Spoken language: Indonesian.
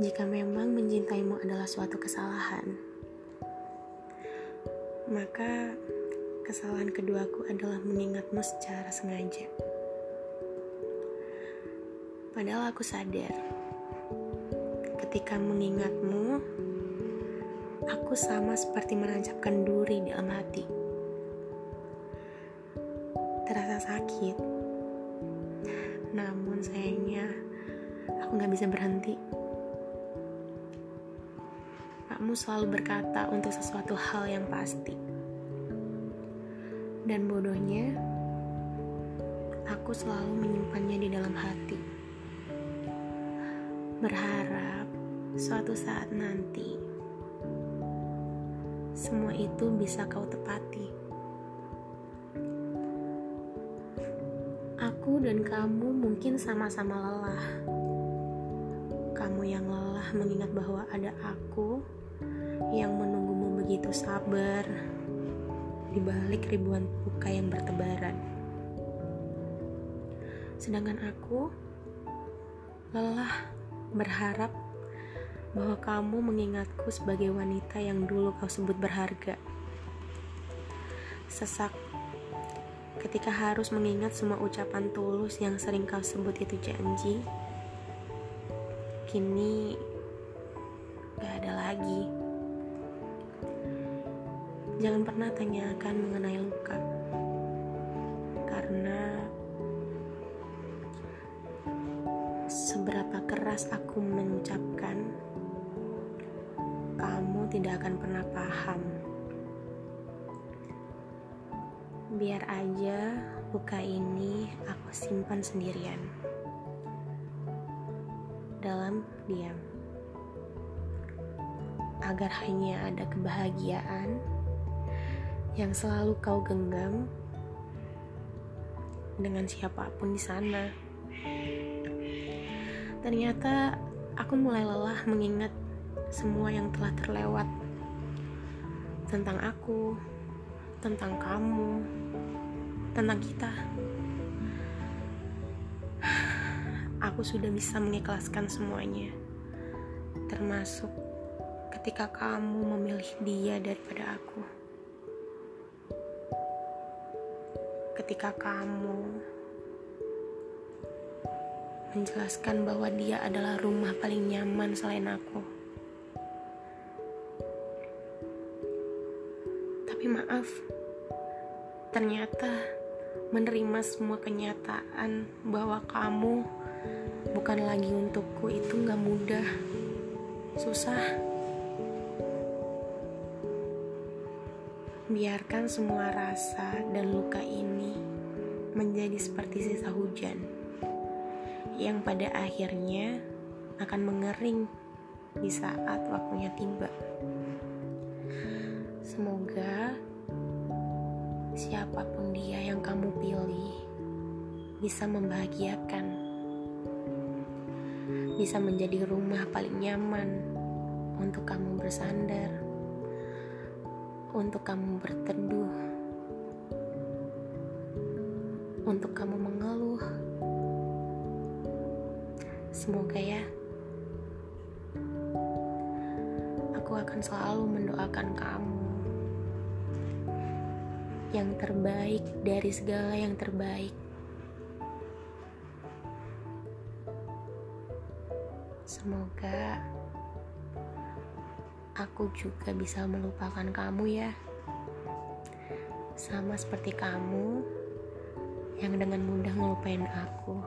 Jika memang mencintaimu adalah suatu kesalahan, maka kesalahan keduaku adalah mengingatmu secara sengaja. Padahal aku sadar, ketika mengingatmu, aku sama seperti menancapkan duri dalam hati. Terasa sakit, namun sayangnya aku gak bisa berhenti. Kamu selalu berkata untuk sesuatu hal yang pasti. Dan bodohnya, aku selalu menyimpannya di dalam hati. Berharap suatu saat nanti semua itu bisa kau tepati. Aku dan kamu mungkin sama-sama lelah. Kamu yang lelah mengingat bahwa ada aku yang menunggumu begitu sabar di balik ribuan luka yang bertebaran. Sedangkan aku lelah berharap bahwa kamu mengingatku sebagai wanita yang dulu kau sebut berharga. Sesak ketika harus mengingat semua ucapan tulus yang sering kau sebut itu janji, kini gak ada lagi. Jangan pernah tanyakan mengenai luka, karena seberapa keras aku mengucapkan, kamu tidak akan pernah paham. Biar aja luka ini aku simpan sendirian. Dalam diam. Agar hanya ada kebahagiaan yang selalu kau genggam dengan siapa pun di sana. Ternyata aku mulai lelah mengingat semua yang telah terlewat tentang aku, tentang kamu, tentang kita. Aku sudah bisa mengikhlaskan semuanya, termasuk ketika kamu memilih dia daripada aku. Ketika kamu menjelaskan bahwa dia adalah rumah paling nyaman selain aku. Tapi maaf, ternyata menerima semua kenyataan bahwa kamu bukan lagi untukku itu gak mudah, susah. Biarkan semua rasa dan luka ini menjadi seperti sisa hujan yang pada akhirnya akan mengering di saat waktunya tiba. Semoga siapa pun dia yang kamu pilih bisa membahagiakan, bisa menjadi rumah paling nyaman untuk kamu bersandar, untuk kamu berteduh, untuk kamu mengeluh. Semoga ya. Aku akan selalu mendoakan kamu yang terbaik dari segala yang terbaik. Semoga aku juga bisa melupakan kamu ya. Sama seperti kamu yang dengan mudah ngelupain aku.